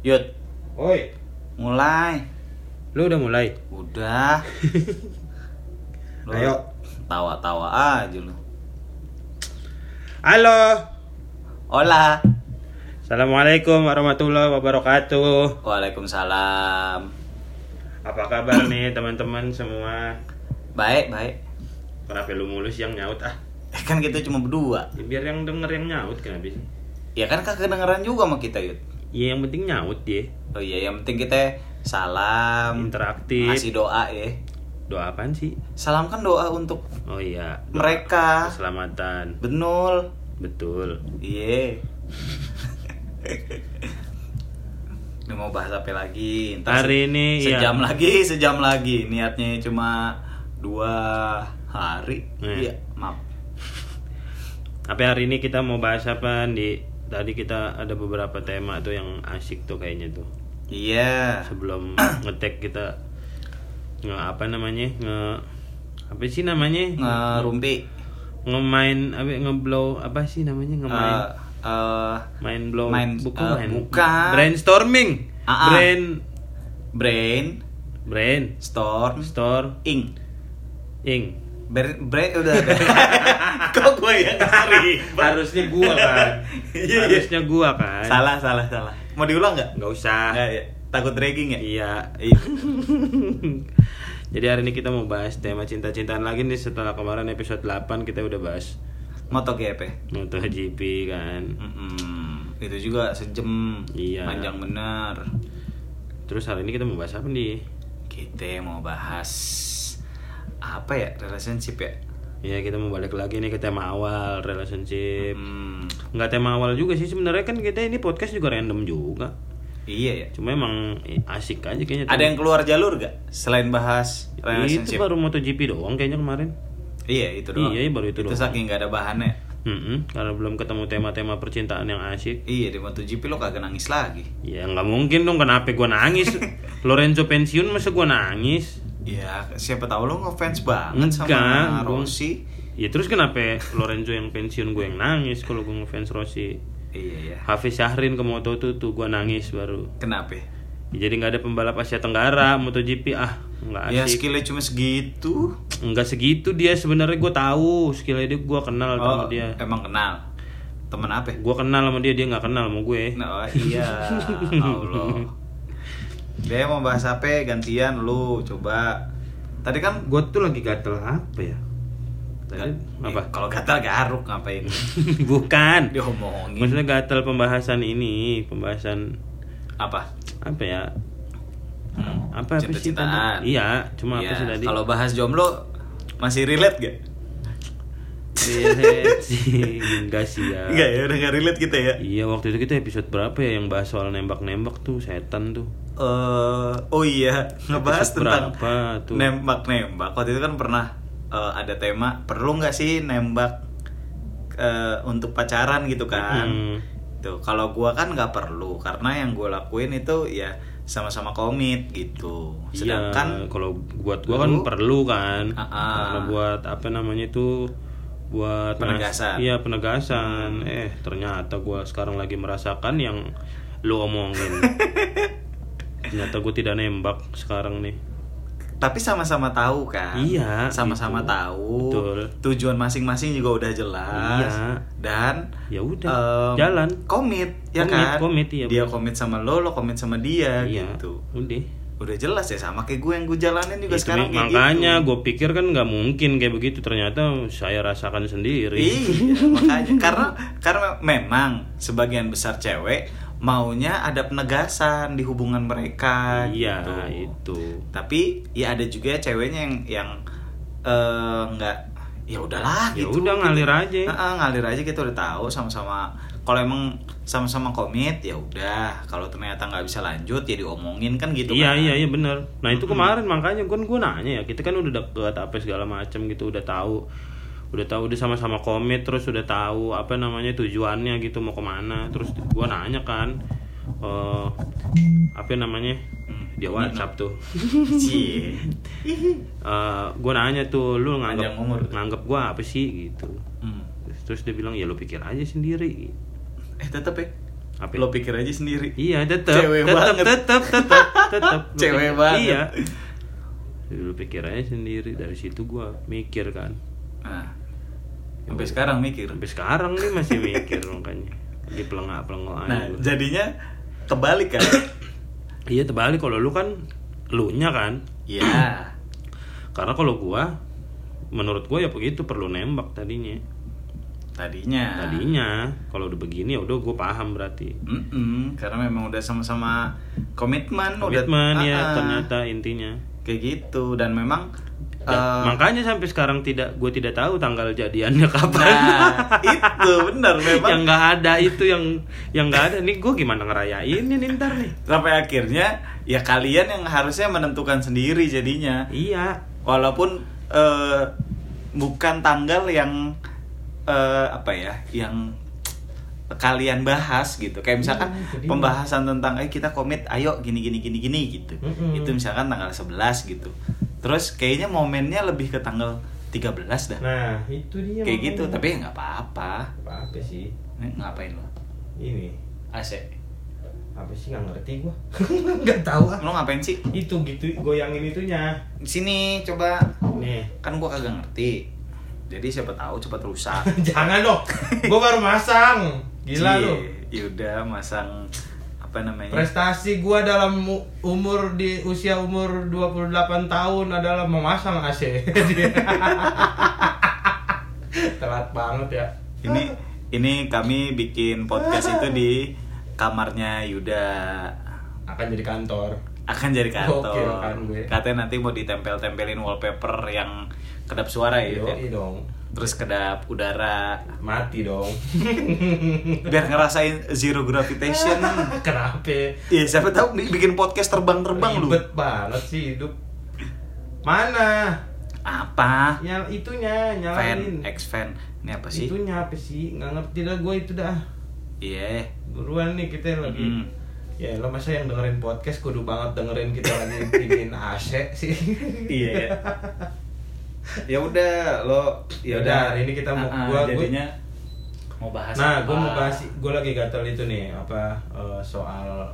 Yud, Oi, mulai. lu udah mulai? Udah. Lu Ayo. Tawa-tawa aja lu. Halo, Hola. Assalamualaikum warahmatullahi wabarakatuh. Waalaikumsalam. Apa kabar nih teman-teman semua? Baik, baik. Kenapa lu mulus yang nyaut ah? Eh, kan kita cuma berdua. Ya, biar yang denger yang nyaut kenapa sih? Ya kan kagak kedengeran juga sama kita, Yud. Iya yang penting nyaut ya, Oh iya, yang penting kita salam, interaktif. ngasih doa ya. Doa apaan sih? Salam kan doa untuk Oh iya, doa mereka. keselamatan. Benul. Betul. Iya. Ini mau bahas apa lagi? Ntar Hari se- ini, sejam ya. lagi, sejam lagi. Niatnya cuma dua hari. Eh. Iya, maaf. Tapi hari ini kita mau bahas apa di tadi kita ada beberapa tema tuh yang asik tuh kayaknya tuh. Iya. sebelum ngetek kita nge apa namanya nge apa sih namanya Ngerumpi. ngemain apa ngeblow apa sih namanya ngemain Eh, eh, main blow main- bukan eh, main bukan. brainstorming Ah, ah. brain brain, brain storm, store ing. ing Brain, brain udah. Kok gue yang ribet? harusnya gua kan Iya, iya. harusnya gua kan Salah, salah, salah. Mau diulang nggak? nggak usah Nggak, ya. Takut dragging ya? iya Iya. jadi hari ini kita mau bahas tema cinta-cintaan lagi nih setelah kemarin episode 8 kita udah bahas MotoGP. MotoGP kan Mm-mm. Itu juga sejam. Iya. Panjang bener. Terus hari ini kita mau bahas apa nih? Kita mau bahas apa ya relationship ya? Ya kita mau balik lagi nih ke tema awal relationship. Hmm, Nggak tema awal juga sih sebenarnya kan kita ini podcast juga random juga. iya ya. Cuma emang eh, asik aja kayaknya. Ada yang keluar jalur gak selain bahas itu relationship? baru MotoGP doang kayaknya kemarin. Iya itu doang. Iya, baru itu doang. saking gak ada bahannya. Mm-mm, karena belum ketemu tema-tema percintaan yang asik. Iya di MotoGP lo kagak nangis lagi. Ya nggak mungkin dong kenapa gua nangis. Lorenzo pensiun masa gua nangis? Ya siapa tahu lo ngefans banget sama Enggak, gua- Rossi. Ya terus kenapa Lorenzo yang pensiun gue yang nangis kalau gue ngefans Rossi? Iya ya. Hafiz Syahrin ke Moto tuh tuh gue nangis baru. Kenapa? Ya, jadi nggak ada pembalap Asia Tenggara MotoGP ah nggak Ya asik. skillnya cuma segitu. Nggak segitu dia sebenarnya gue tahu skillnya dia gue kenal sama Oh dia. emang kenal. Temen apa? Gue kenal sama dia dia nggak kenal sama gue. Oh, iya, Allah. Dia mau bahas apa? Gantian lu coba. Tadi kan Gue tuh lagi gatel apa ya? Tadi apa? eh, Kalau gatal garuk ngapain? Bukan. Diomongin. Maksudnya gatel pembahasan ini, pembahasan Apa? apa ya? Hmm, Apa apa sih? Iya, cuma apa Iya, sih tadi? Kalau bahas jomblo masih relate gak? Relate sih, enggak sih ya. Enggak ya, udah gak relate kita ya. Iya waktu itu kita episode berapa ya yang bahas soal nembak-nembak tuh setan tuh. eh oh iya, ngebahas Episode tentang nembak-nembak. Waktu itu kan pernah eh, ada tema perlu nggak sih nembak eh, untuk pacaran gitu kan? Mm. Tuh, kalau gua kan nggak perlu karena yang gua lakuin itu ya sama-sama komit gitu. Sedangkan iya, kalau buat gua kan lu- perlu kan. Ah, ah. Karena buat apa namanya itu buat Penegasan. Iya penegasan. Eh ternyata gua sekarang lagi merasakan yang lu omongin. ternyata gua tidak nembak sekarang nih. tapi sama-sama tahu kan? Iya, Sama-sama gitu. tahu. Betul. Tujuan masing-masing juga udah jelas. Iya. Dan Ya udah, em, jalan. Komit, ya Komit, kan? komit, iya, Dia bener. komit sama lo, lo komit sama dia Iya. gitu. Udah. Udah jelas ya sama kayak gue yang gue jalanin juga Itu sekarang kayak makanya gitu. gue pikir kan nggak mungkin kayak begitu ternyata saya rasakan sendiri. Iya, makanya karena karena memang sebagian besar cewek maunya ada penegasan di hubungan mereka Iya gitu. itu. Tapi ya ada juga ceweknya yang yang eh, nggak ya udahlah Ya gitu. udah ngalir aja. Heeh, ngalir aja kita udah tahu sama-sama kalau emang sama-sama komit ya udah. Kalau ternyata nggak bisa lanjut ya diomongin kan gitu iya kan? iya iya bener. Nah itu kemarin makanya kan gue nanya ya kita kan udah deket apa segala macam gitu udah tahu. Udah tahu udah sama-sama komit terus udah tahu apa namanya tujuannya gitu mau ke mana. Terus gue nanya kan eh apa namanya? Dia WhatsApp tuh. Cie. Eh gue nanya tuh lu nganggap nganggap gue apa sih? gitu. Hmm. terus dia bilang ya lu pikir aja sendiri Eh tetep ya Apa? lo pikir aja sendiri Iya, tetap, Cewek tetap, banget. tetap, tetap, tetap. Lu Cewek pikir- banget. Iya. Lu pikir aja sendiri dari situ gua mikir kan. nah, sampai sekarang mikir Sampai sekarang nih masih mikir makanya. Di pelengak-pelengok aja nah gua. jadinya kebalik kan Iya terbalik kalau lu kan lu nya kan. Iya Karena kalau gua menurut gua ya begitu perlu nembak tadinya. Tadinya Tadinya kalau udah begini ya udah gua paham berarti. Mm-mm, karena memang udah sama-sama komitmen, Komitmen udah ya Ah, ah. ternyata intinya. kayak gitu dan memang Dan eh, makanya sampai sekarang tidak gue tidak tahu tanggal jadiannya kapan. nah itu benar memang yang nggak ada itu yang yang nggak ada nih gue gimana ngerayain nih ntar nih sampai akhirnya ya kalian yang harusnya menentukan sendiri jadinya iya walaupun eh, bukan tanggal yang eh, apa ya yang kalian bahas gitu. Kayak misalkan Iya, itu dia. pembahasan tentang eh kita komit ayo gini gini gini gini gitu. Mm-mm. itu misalkan tanggal 11 gitu. Terus kayaknya momennya lebih ke tanggal 13 dah. Nah itu dia kayak gitu makanya. tapi ya nggak apa-apa. Apa apa sih. Nih, ngapain lo ini. AC apa sih nggak ngerti gue nggak tahu ah. Lo ngapain sih? Itu gitu goyangin itunya. Sini coba. Nih. Kan gua kagak ngerti jadi siapa tahu cepat rusak. Jangan dong. Gue baru masang. Gila Cie, lu. Yaudah masang apa namanya? prestasi gua dalam mu- umur di usia umur 28 tahun adalah memasang AC telat banget ya. Ini ini kami bikin podcast itu di kamarnya Yuda. Akan jadi kantor. Akan jadi kantor. Gokil kan gue. Katanya nanti mau ditempel-tempelin wallpaper yang kedap suara ya, Yud, ya? Dong terus kedap udara, mati dong biar ngerasain zero gravitation. kenapa Iya siapa tahu bi- bikin podcast terbang-terbang lu. ribet banget sih hidup mana Apa? yang itunya Fan, nyalain ex fan. Ini apa sih? itunya apa sih nggak ngerti dah gue itu dah Iya. buruan nih kita lagi Mm. ya lo masa yang dengerin podcast kudu banget dengerin kita lagi bikin AC sih Iya. Ya udah lo ya udah hari ini kita mau- ah, gua- gua- jadinya mau bahas nah gue mau bahas gue lagi gatel itu nih apa eh, soal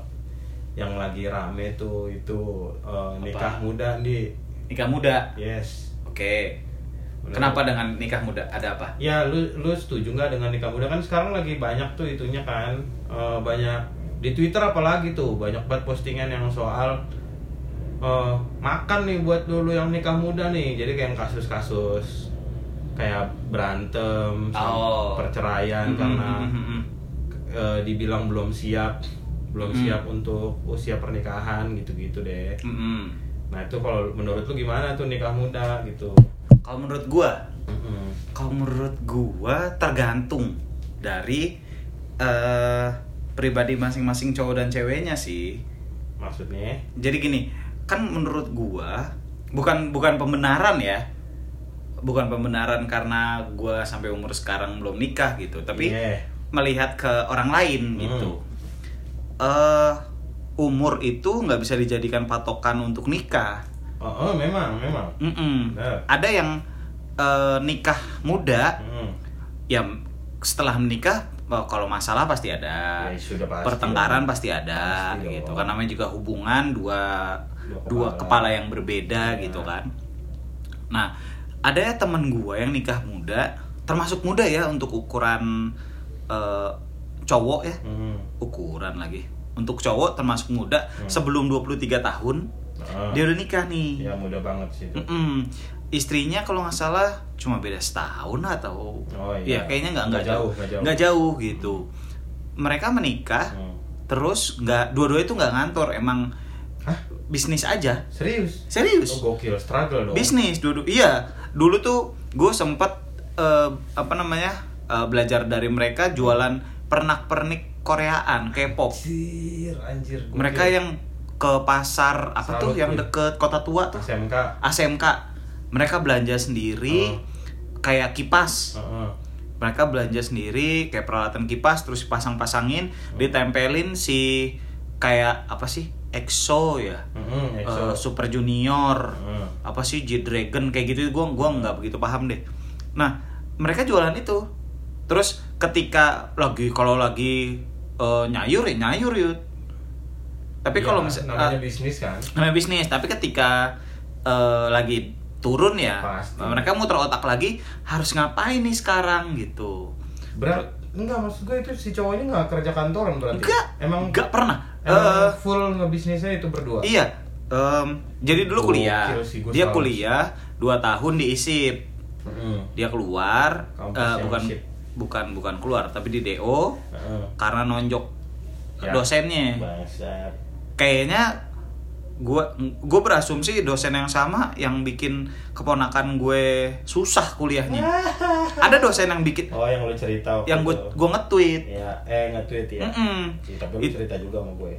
yang lagi rame tuh itu eh, nikah Apa? muda di nikah muda. yes Oke. Bener. Kenapa dengan nikah muda? Ada apa? ya lu lu setuju nggak dengan nikah muda kan sekarang lagi banyak tuh itunya kan Eh, banyak di Twitter apalagi tuh banyak banget postingan yang soal eh, makan nih buat dulu yang nikah muda nih jadi kayak kasus-kasus kayak berantem Oh. perceraian Mm, karena mm, mm, mm. eh, dibilang belum siap belum Mm. siap untuk usia pernikahan gitu-gitu deh Mm, mm. nah itu kalau menurut lu gimana tuh nikah muda gitu Kalau menurut gua, Mm-mm. kalau menurut gua tergantung dari eh pribadi masing-masing cowok dan ceweknya sih. maksudnya Jadi gini, kan menurut gua bukan bukan pembenaran ya. Bukan pembenaran karena gua sampai umur sekarang belum nikah gitu, tapi Iya. melihat ke orang lain Hmm. gitu. Eh umur itu nggak bisa dijadikan patokan untuk nikah. Oh, oh, memang, memang. Mm-mm. Benar. Ada yang eh, nikah muda, Hmm. ya setelah menikah kalau masalah pasti ada, Ya, sudah pasti. pertengkaran pasti ada, Pasti gitu. dong. Karena namanya juga hubungan dua Dua dua kepala. yang berbeda Ya. gitu kan. Nah, ada ya temen gua yang nikah muda, termasuk muda ya untuk ukuran eh, cowok ya, Hmm. ukuran lagi. Untuk cowok termasuk muda Hmm. sebelum 23 tahun Ah. dia udah nikah nih. Ya mudah banget sih itu. Mm-mm. Istrinya kalau nggak salah cuma beda setahun atau Oh, ya iya. kayaknya nggak nggak jauh nggak jauh. jauh gitu. Mereka menikah Hmm. terus nggak dua-dua itu nggak ngantor emang? Bisnis aja Serius? serius Oh, gokil, struggle dong. bisnis dulu iya dulu tuh gue sempet eh, apa namanya eh, belajar dari mereka jualan pernak-pernik Koreaan K-pop Anjir, anjir. gokil. mereka yang ke pasar apa tuh Salut, yang gue. deket kota tua tuh SMK. ASMK mereka belanja sendiri Oh. kayak kipas Heeh. mereka belanja sendiri kayak peralatan kipas terus pasang-pasangin Oh. ditempelin si kayak apa sih EXO ya. Eh, EXO. Super Junior. Heeh. apa sih G Dragon kayak gitu gua gua nggak begitu paham deh. Nah mereka jualan itu. Terus ketika lagi kalau lagi eh, nyayur ya nyayur yud. Tapi Iya, kalau misalnya namanya bisnis kan. namanya bisnis. Tapi ketika eh, lagi turun ya Pasti. mereka muter otak lagi harus ngapain nih sekarang gitu. Berat enggak maksud gue itu si cowoknya nggak kerja kantoran berarti. Enggak. Emang enggak pernah. emang Eh, full ngebisnisnya itu berdua? Iya. Em, jadi dulu kuliah. sih, dia salut. kuliah dua tahun di ISIP Heeh. dia keluar Kampus yang bukan ISIP. bukan bukan keluar tapi di DO karena nonjok Ya. dosennya. Bangsat. Kayaknya gue gue berasumsi dosen yang sama yang bikin keponakan gue susah kuliahnya ada dosen yang bikin oh yang lu cerita yang gue gue nge-tweet ya eh nge-tweet ya Mm-mm. Iya, tapi lu It- cerita juga sama gue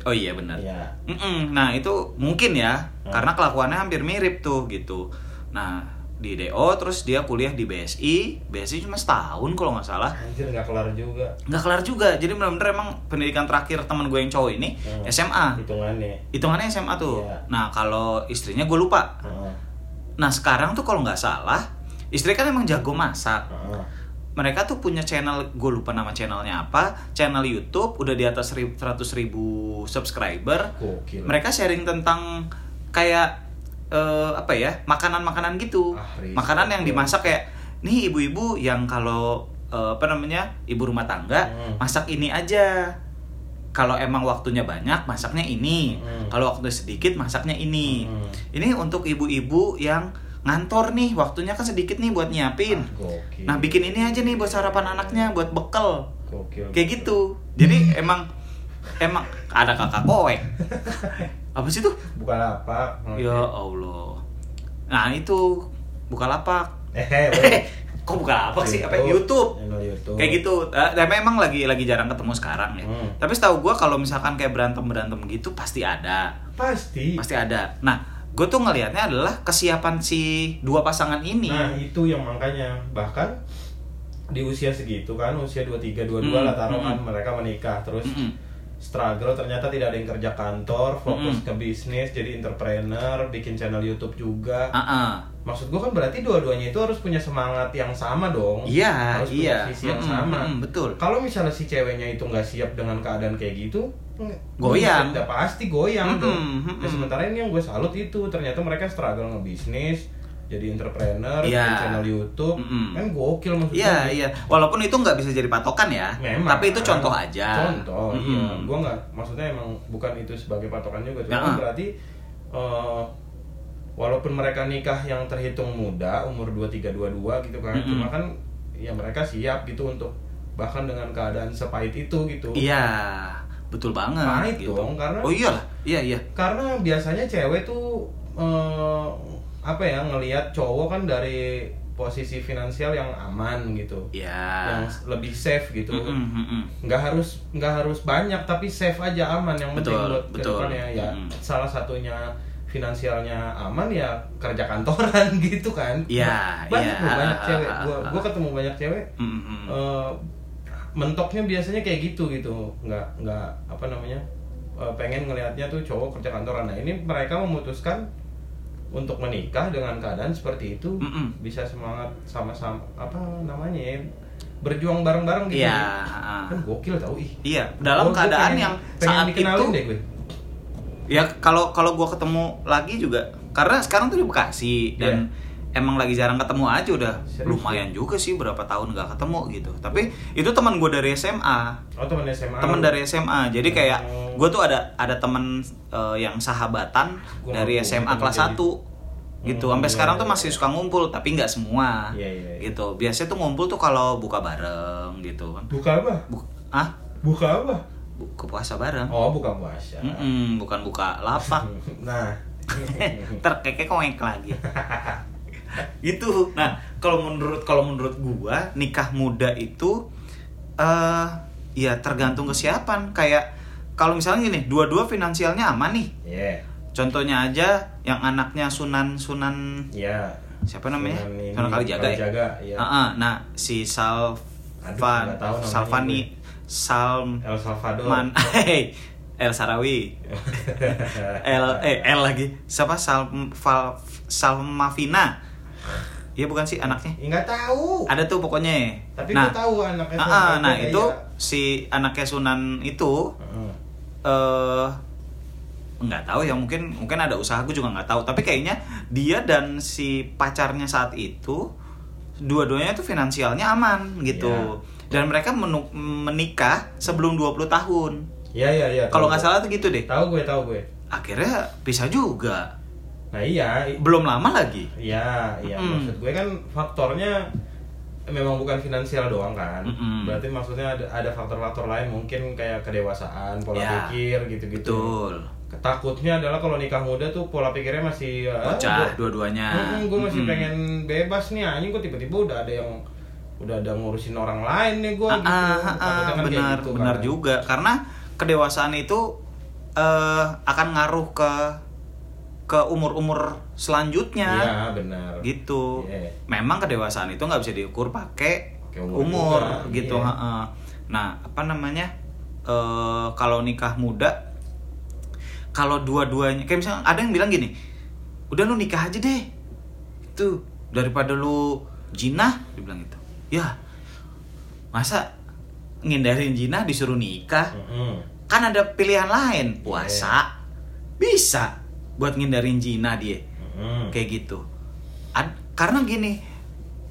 oh iya benar Iya. Mm-mm. nah itu mungkin ya Hmm. karena kelakuannya hampir mirip tuh gitu nah di DO terus dia kuliah di BSI BSI cuma setahun kalau nggak salah anjir nggak kelar juga nggak kelar juga jadi benar-benar emang pendidikan terakhir teman gue yang cowok ini Hmm. SMA hitungannya hitungannya SMA tuh Iya. nah kalau istrinya gue lupa Heeh. Nah sekarang tuh kalau nggak salah istri kan emang jago masak. Heeh. Mereka tuh punya channel, gue lupa nama channelnya apa, channel YouTube udah di atas ri- 100 ribu subscriber. Gokil. Mereka sharing tentang kayak eh, apa ya makanan-makanan gitu, Ah, makanan yang dimasak kayak nih ibu-ibu yang kalau eh, apa namanya ibu rumah tangga Hmm. masak ini aja. Kalau emang waktunya banyak masaknya ini, Hmm. kalau waktu sedikit masaknya ini. Hmm. Ini untuk ibu-ibu yang ngantor nih, waktunya kan sedikit nih buat nyiapin. Ah. Nah, bikin ini aja nih buat sarapan anaknya, buat bekal. Gokil. Kayak gitu. Jadi emang emang ada kakak kowe. Apa sih tuh? bukan apa Ya Allah. Nah, itu buka lapak. eh weh. Kok buka lapak sih? Apa YouTube? YouTube Kayak gitu. Eh, Tapi emang lagi lagi jarang ketemu sekarang ya. Hmm. Tapi setahu gua kalau misalkan kayak berantem-berantem gitu pasti ada. pasti Pasti ada. Nah, gue tuh ngelihatnya adalah kesiapan si dua pasangan ini. Nah itu yang makanya bahkan di usia segitu kan usia 23 22 Mm, lah taruh kan mm. mereka menikah terus Mm-mm. Struggle ternyata tidak ada yang kerja kantor fokus Mm. ke bisnis jadi entrepreneur bikin channel YouTube juga Ah, ah. maksud gua kan berarti dua-duanya itu harus punya semangat yang sama dong Iya, harus iya. punya visi yang sama mm-mm, betul. kalau misalnya si ceweknya itu nggak siap dengan keadaan kayak gitu Goyang. udah pasti goyang Mm-mm, dong mm-mm. Ya, sementara ini yang gue salut itu ternyata mereka struggle ngebisnis jadi entrepreneur Iya. bikin channel YouTube Mm-mm. kan gokil maksudnya Iya, iya. Walaupun itu nggak bisa jadi patokan ya. Memang. Tapi itu contoh aja. Contoh, Mm-mm. iya. Gua nggak, maksudnya emang bukan itu sebagai patokan juga. Cuma Ya. berarti eh, walaupun mereka nikah yang terhitung muda, umur 23 22 gitu kan. Mm-mm. Cuma kan ya mereka siap gitu untuk bahkan dengan keadaan sepahit itu gitu. Iya, betul banget. Pahit gitu. dong, karena- Oh iyalah, iya iya. Karena biasanya cewek tuh eh, apa ya ngelihat cowok kan dari posisi finansial yang aman gitu. Iya. Yang lebih safe gitu. Mm-mm, mm-mm. nggak harus nggak harus banyak tapi safe aja aman yang penting Betul, buat betul. ke depannya ya Mm. salah satunya finansialnya aman ya kerja kantoran gitu kan Iya, banyak loh banyak Ah, cewek ah, gua ah, gua ketemu banyak cewek Mm-mm. eh, mentoknya biasanya kayak gitu gitu nggak nggak apa namanya eh, pengen ngelihatnya tuh cowok kerja kantoran nah ini mereka memutuskan untuk menikah dengan keadaan seperti itu Mm-mm. bisa semangat sama-sama apa namanya ya berjuang bareng-bareng gitu Iya, ya. ah. kan gokil tau ih Iya, dalam Gua- gua keadaan pengen- yang pengen saat itu deh gue ya kalau kalau gua ketemu lagi juga karena sekarang tuh di Bekasi dan emang lagi jarang ketemu aja udah. Iya. Serius, lumayan juga sih berapa tahun nggak ketemu gitu. Tapi itu teman gue dari SMA oh teman SMA teman dari SMA jadi kayak Oh. gue tuh ada ada teman eh, yang sahabatan Gua dari SMA kelas 1 gitu. Hmm, sampai iya, sekarang iya, tuh masih iya. suka ngumpul tapi nggak semua. Iya, iya, iya. gitu. Biasanya tuh ngumpul tuh kalau buka bareng gitu. Kan buka apa? Bu- ah buka apa? Buka puasa bareng. Oh buka puasa. Mm-mm, bukan buka lapak. Nah. Terkekek koek lagi gitu nah kalau menurut kalau menurut gua nikah muda itu eh ya tergantung kesiapan. Kayak kalau misalnya gini dua-dua finansialnya aman nih. Ya contohnya aja yang anaknya sunan sunan ya siapa namanya? Sunan ini, sunan kali jaga ya? Kalijaga, iya. Ah, ah, nah si Salvan Salvani gue. Salm El Salvador. Man El Sarawi. L eh L lagi. Siapa? Sal Val, Salmavina Iya bukan sih anaknya? Ya, nggak tahu. Ada tuh pokoknya. Tapi nah gue tahu anaknya ah, Salvador, nah iya. itu si anaknya Sunan itu eh nggak tahu ya mungkin mungkin ada usaha gue juga nggak tahu. Tapi kayaknya dia dan si pacarnya saat itu dua-duanya tuh finansialnya aman gitu. Iya. dan mereka menu- menikah sebelum 20 tahun. Iya iya iya. kalau nggak salah tuh gitu deh. Tahu gue, tahu gue. akhirnya bisa juga Nah iya, belum lama lagi iya iya. Mm. Maksud gue kan faktornya memang bukan finansial doang kan. Mm-mm. Berarti maksudnya ada, ada faktor-faktor lain mungkin kayak kedewasaan, pola Ya, pikir gitu-gitu. betul Takutnya adalah kalau nikah muda tuh pola pikirnya masih ah, bocah gua- dua-duanya Mm-mm, gue masih Mm-mm. pengen bebas nih anjing gue tiba-tiba udah ada yang udah ada ngurusin orang lain nih gue Ah, gitu. ah, ah, ah, kan kayak benar gitu benar kan. juga karena kedewasaan itu eh akan ngaruh ke ke umur-umur selanjutnya Iya benar. gitu Iya. memang kedewasaan itu nggak bisa diukur pakai umur umur, juga, gitu iya. heeh. nah apa namanya eh kalau nikah muda kalau dua-duanya kayak misalnya ada yang bilang gini udah lu nikah aja deh itu daripada lu jinah dibilang gitu ya masa ngindarin jinah disuruh nikah Mm-mm. kan ada pilihan lain puasa bisa buat ngindarin jinah dia Mm-mm. kayak gitu Ad- karena gini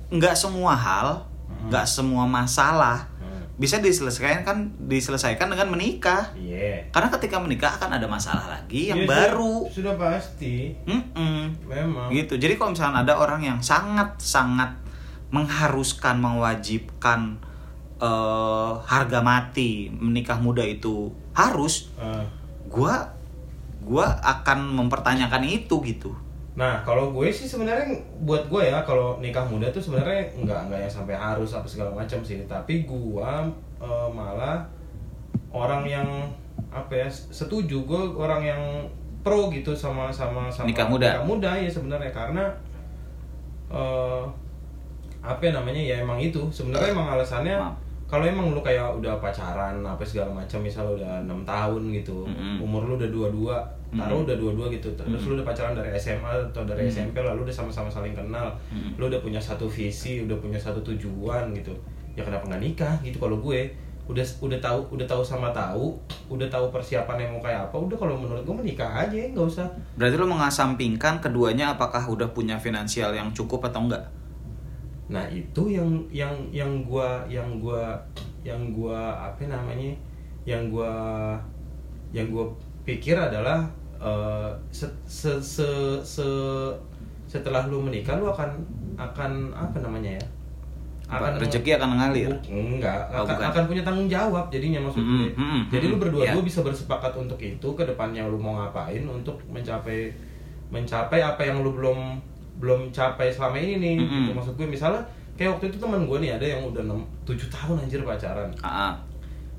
nggak semua hal Hmm. nggak semua masalah Mm. bisa diselesaikan kan diselesaikan dengan menikah Iya. karena ketika menikah akan ada masalah lagi yang Iya, baru Sudah, sudah pasti. Mm-mm. Memang. gitu jadi kalau misalnya ada orang yang sangat sangat mengharuskan mewajibkan eh, harga mati menikah muda itu harus Eh, gua gua akan mempertanyakan itu gitu Nah, kalau gue sih sebenarnya buat gue ya kalau nikah muda tuh sebenarnya nggak nggak yang sampai harus apa segala macam sih. Tapi gue eh, malah orang yang apa ya setuju gue orang yang pro gitu sama sama sama Nikah muda? nikah muda ya sebenarnya karena eh apa ya namanya ya emang itu sebenarnya emang alasannya Maaf. Kalau emang lu kayak udah pacaran apa segala macam misal udah enam tahun gitu Mm-mm. umur lu udah dua dua taruh udah dua dua gitu terus lu udah pacaran dari SMA atau dari SMP lalu udah sama-sama saling kenal Mm. lu udah punya satu visi udah punya satu tujuan gitu ya kenapa nggak nikah gitu kalau gue? Udah udah tahu udah tahu sama tahu udah tahu persiapannya mau kayak apa udah kalau menurut gue menikah aja nggak usah. Berarti lu mengasampingkan keduanya apakah udah punya finansial yang cukup atau enggak Nah itu yang yang yang gua yang gua yang gua apa namanya yang gua yang gua pikir adalah eh, se, se, se, se- setelah lu menikah lu akan akan apa namanya ya? Apa, rezeki akan mengalir. Bu- enggak. Oh, akan, bukan. akan punya tanggung jawab jadinya maksud Mm-mm, gue mm-mm, jadi lu berdua iya. dua bisa bersepakat untuk itu ke depannya lu mau ngapain untuk mencapai mencapai apa yang lu belum belum capai selama ini nih Mm-mm. gitu. maksud gue misalnya kayak waktu itu teman gue nih ada yang udah 6, 7 tahun anjir pacaran Ah, ah.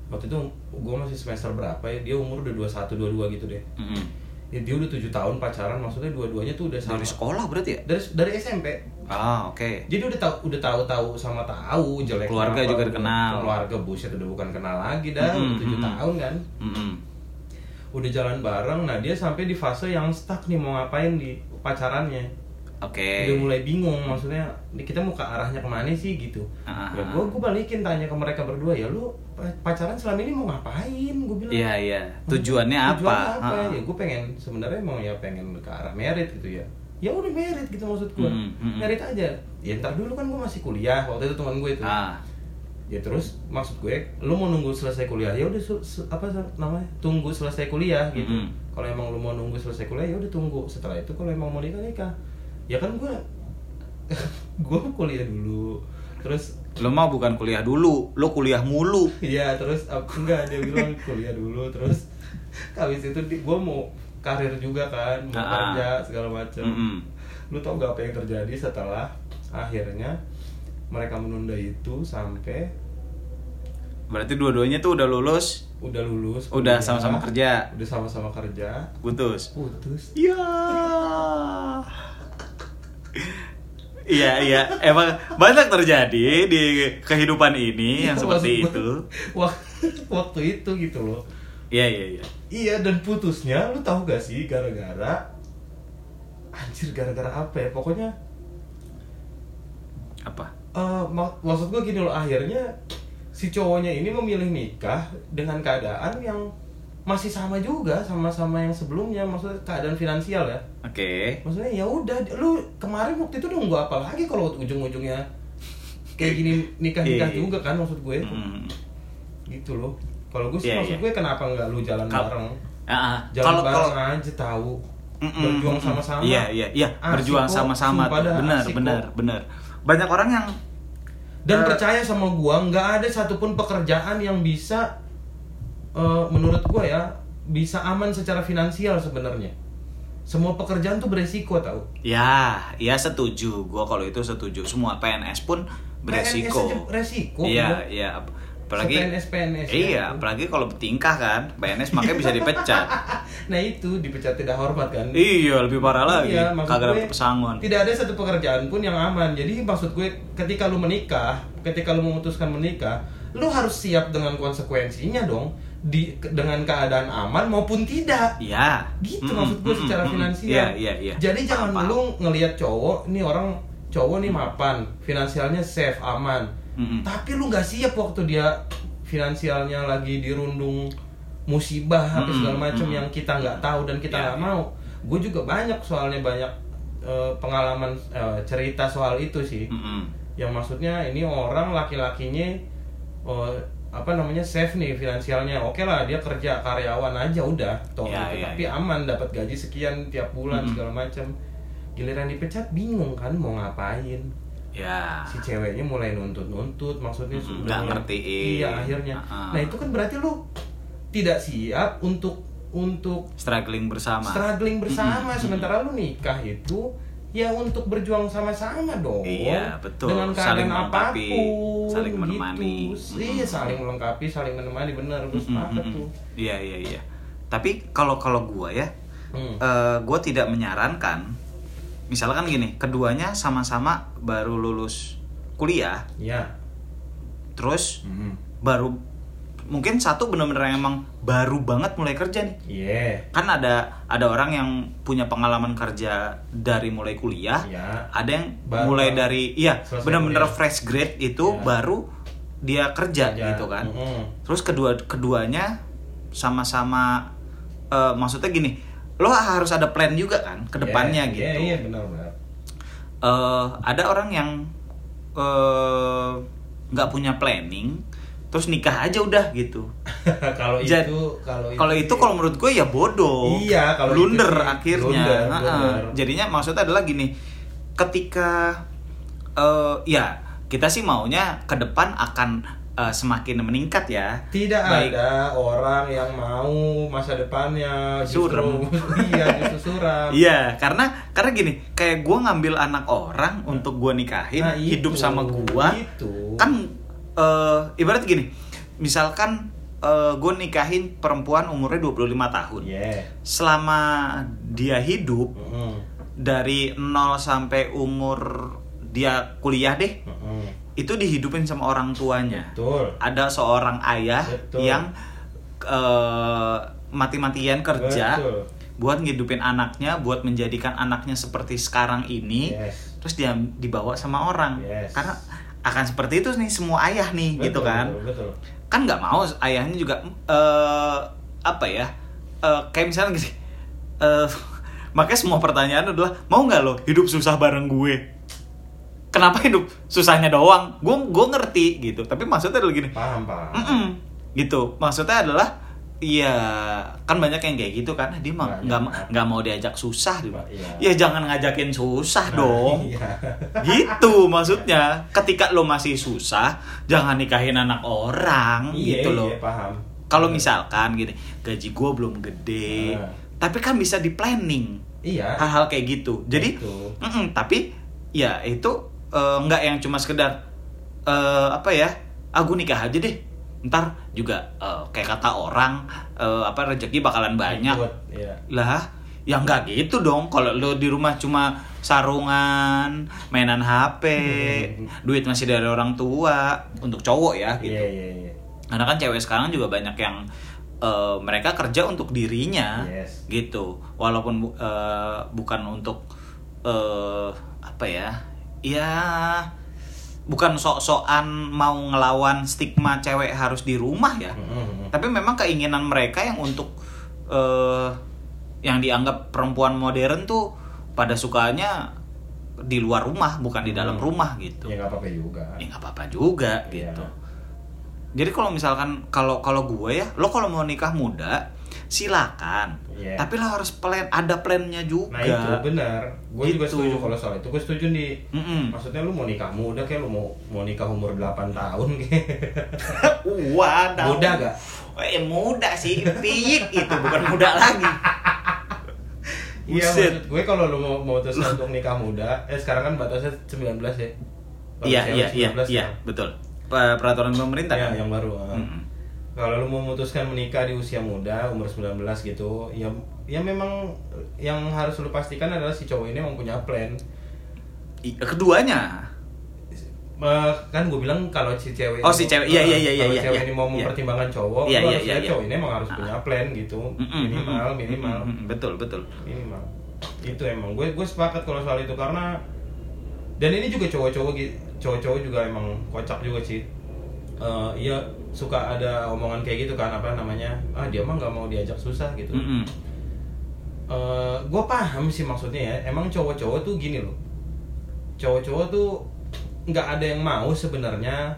waktu itu gue masih semester berapa ya dia umur udah 21 22 gitu deh Mm-mm. ya, dia udah 7 tahun pacaran maksudnya dua-duanya tuh udah sama dari sekolah berarti ya dari dari SMP ah oke jadi udah tahu udah tahu tahu sama tahu jelek Keluarga apa, juga udah- dikenal. keluarga buset udah bukan kenal lagi dah udah tujuh mm-mm. tahun kan Mm-mm. udah jalan bareng nah dia sampai di fase yang stuck nih mau ngapain di pacarannya oke udah mulai bingung maksudnya kita mau ke arahnya ke mana sih gitu Ah, ya ah, gue gue balikin tanya ke mereka berdua ya lu pacaran selama ini mau ngapain gue bilang iya iya tujuannya apa Tujuannya apa? Ah, ah. Ya gue pengen sebenarnya mau ya pengen ke arah merit gitu ya. Ya udah merit gitu maksud gue. Mm, mm, mm. Merit aja. Ya ntar dulu kan gue masih kuliah waktu itu teman gue itu. ah Ya terus maksud gue, lu mau nunggu selesai kuliah ya udah apa namanya? Tunggu selesai kuliah gitu. Mm, mm. Kalau emang lu mau nunggu selesai kuliah ya udah tunggu. Setelah itu kalau emang mau nikah nikah. Ya kan gue gue kuliah dulu. Terus lo mau bukan kuliah dulu lo kuliah mulu Iya terus ap- enggak dia bilang kuliah dulu terus habis itu gue mau karir juga kan mau Ah, ah. kerja segala macam. Mm-mm. Lu tau gak apa yang terjadi setelah akhirnya mereka menunda itu sampai berarti dua-duanya tuh udah lulus udah lulus Udah sama-sama kerja. udah sama-sama kerja putus putus Iya. Iya iya emang banyak terjadi di kehidupan ini yang Iya, seperti maksud itu. waktu itu gitu loh Iya iya iya. iya dan putusnya lu tahu gak sih gara-gara anjir gara-gara apa ya pokoknya Apa? Eh, mak- maksud gue gini loh akhirnya si cowoknya ini memilih nikah dengan keadaan yang masih sama juga sama-sama yang sebelumnya maksudnya keadaan finansial ya Oke. maksudnya ya udah lu kemarin waktu itu nunggu apa lagi kalau ujung-ujungnya kayak gini nikah nikah Iya. juga kan maksud gue Mm. gitu loh kalau gue sih Iya, maksud iya. gue kenapa nggak lu jalan Kal- bareng ah. jalan Kalau bareng kalau aja tahu Mm-mm, berjuang mm-mm. sama-sama Iya, iya, iya, berjuang sama-sama Benar, benar, benar. Banyak orang yang dan Eh. percaya sama gua nggak ada satupun pekerjaan yang bisa eh, menurut gua ya bisa aman secara finansial sebenarnya semua pekerjaan tuh beresiko tau ya, ya setuju. Gua kalau itu setuju. Semua PNS pun beresiko. PNS aja resiko Iya, iya. Apalagi Se-PNS PNS Iya, ya. apalagi kalau bertingkah kan, PNS makanya bisa dipecat. nah itu dipecat tidak hormat kan iya, lebih parah lagi. Iya, Kagak gue, dapet pesangon. Tidak ada satu pekerjaan pun yang aman. Jadi maksud gue ketika lu menikah, ketika lu memutuskan menikah, lu harus siap dengan konsekuensinya dong di dengan keadaan aman maupun tidak. Iya. Gitu Mm-mm, maksud gue secara finansial. Iya, iya, iya. Jadi jangan Paham, lu ngelihat cowok, nih orang cowok nih mapan, finansialnya safe, aman. Mm-mm. Tapi lu nggak siap waktu dia finansialnya lagi dirundung musibah apa Mm-mm, segala macam mm-mm. yang kita nggak tahu dan kita Iya, nggak iya. mau. Gue juga banyak soalnya banyak eh, pengalaman eh, cerita soal itu sih. Mm-mm. Yang maksudnya ini orang laki-lakinya eh, apa namanya safe nih finansialnya. Oke lah dia kerja karyawan aja udah toh gitu. iya, tapi iya. aman dapat gaji sekian tiap bulan Mm-mm. segala macam. Giliran dipecat bingung kan mau ngapain Ya. si ceweknya mulai nuntut-nuntut maksudnya Mm-mm, sudah- ngertiin. iya akhirnya Ah. nah itu kan berarti lu tidak siap untuk untuk Struggling bersama. struggling bersama Mm-mm, sementara lu nikah itu ya untuk berjuang sama-sama dong Iya, betul. dengan Saling keadaan melengkapi, apa pun saling gitu. menemani. iya saling melengkapi saling menemani bener gue sepakat mm-mm. tuh Iya, iya, iya. Tapi kalau kalau gua ya, Hmm. eh gua tidak menyarankan misalkan gini, keduanya sama-sama baru lulus kuliah, ya terus Hmm. baru mungkin satu bener-bener emang baru banget mulai kerja nih. iya Kan ada ada orang yang punya pengalaman kerja dari mulai kuliah, ya ada yang Baru mulai dari iya bener-bener fresh grade itu Iya. baru dia kerja, Kerja. gitu kan. Mm-mm. Terus kedua keduanya sama-sama eh, maksudnya gini, lo harus ada plan juga kan ke depannya Iya, gitu. iya iya benar benar Eh, ada orang yang eh, nggak punya planning, terus nikah aja udah gitu. kalau itu kalau Kalau itu kalau menurut gue ya bodoh. Iya, kalau blunder itu akhirnya. blunder, Heeh. blunder. Jadinya maksudnya adalah gini, ketika eh ya kita sih maunya ke depan akan eh, semakin meningkat ya. Tidak Baik. ada orang yang mau masa depannya justru Suram. iya justru suram. Iya, karena karena gini, kayak gue ngambil anak orang untuk gue nikahin, Nah, hidup itu, sama gue, itu. kan eh, ibarat gini, misalkan gue nikahin perempuan umurnya 25 tahun, Iya. selama dia hidup Mm-mm. dari 0 sampai umur dia kuliah deh, Mm-mm. itu dihidupin sama orang tuanya. Betul. Ada seorang ayah Betul. yang eh, mati-matian kerja Betul. buat ngidupin anaknya, buat menjadikan anaknya seperti sekarang ini, Yes. terus dia dibawa sama orang. Yes. Karena akan seperti itu nih semua ayah nih, gitu Betul, kan? Betul. betul. Kan nggak mau ayahnya juga eh apa ya? eh, kayak misalnya gini. eh makanya semua pertanyaan adalah mau nggak lo hidup susah bareng gue? Kenapa hidup susahnya doang? Gue gue ngerti gitu. Tapi maksudnya adalah gini. Paham paham. Mm-mm. gitu maksudnya adalah Iya, kan banyak yang kayak gitu kan. Dia mah Banyak. nggak ma- nggak mau diajak susah, gitu. Iya. Ya jangan ngajakin susah Nah, dong. Iya. Gitu maksudnya. Ketika lo masih susah, jangan nikahin anak orang, Iya, gitu loh. Iya, paham. Kalau misalkan gini, gaji gue belum gede, Nah. tapi kan bisa di planning Iya. hal-hal kayak gitu. Jadi, Gitu. mm-mm, tapi ya itu eh, nggak yang cuma sekedar eh, apa ya, aku nikah aja deh. Ntar juga eh, kayak kata orang eh, apa rezeki bakalan banyak. Ikut, Iya. Lah, ya nggak gitu dong. Kalau lo di rumah cuma sarungan, mainan HP, duit masih dari orang tua untuk cowok ya gitu. Iya, iya, iya. Karena kan cewek sekarang juga banyak yang eh, mereka kerja untuk dirinya, Yes. gitu. Walaupun eh, bukan untuk eh, apa ya, ya bukan sok-sokan mau ngelawan stigma cewek harus di rumah ya. Mm-mm. Tapi memang keinginan mereka yang untuk eh yang dianggap perempuan modern tuh pada sukanya di luar rumah bukan di dalam Hmm. rumah gitu. ya nggak apa-apa juga Ya nggak apa-apa juga Iya. gitu. Jadi kalau misalkan kalau kalau gue ya, lo kalau mau nikah muda silakan. Iya. Tapi lo harus plan ada plannya juga. nah itu benar gue juga Gitu. setuju kalau soal itu gue setuju nih Mm-mm. maksudnya lu mau nikah muda kayak lu mau mau nikah umur 8 tahun kayak Wadaw. Muda gak? Eh muda sih, piyik itu bukan muda lagi. Iya maksud gue kalau lu mau mau terus untuk nikah muda, eh sekarang kan batasnya 19 ya. Iya iya iya 19 iya kan? betul. Peraturan pemerintah. Iya, kan? yang baru. ah. Mm-mm. Kalau lu memutuskan menikah di usia muda, umur 19 gitu, ya ya memang yang harus lu pastikan adalah si cowok ini emang punya plan. Keduanya. Kan gue bilang kalau si cewek Oh, si cewek. Iya, iya, iya, iya, kalau iya, cewek iya. ini mau Iya. mempertimbangkan cowok Iya, iya, iya, iya. cowok ini emang harus punya plan gitu minimal minimal Betul betul. minimal itu emang gue gue sepakat kalau soal itu karena dan ini juga cowok-cowok cowok-cowok juga emang kocak juga sih Eh, iya suka ada omongan kayak gitu kan apa namanya ah dia mah nggak mau diajak susah gitu Mm-mm. Eh, gue paham sih maksudnya ya emang cowok-cowok tuh gini loh cowok-cowok tuh nggak ada yang mau sebenarnya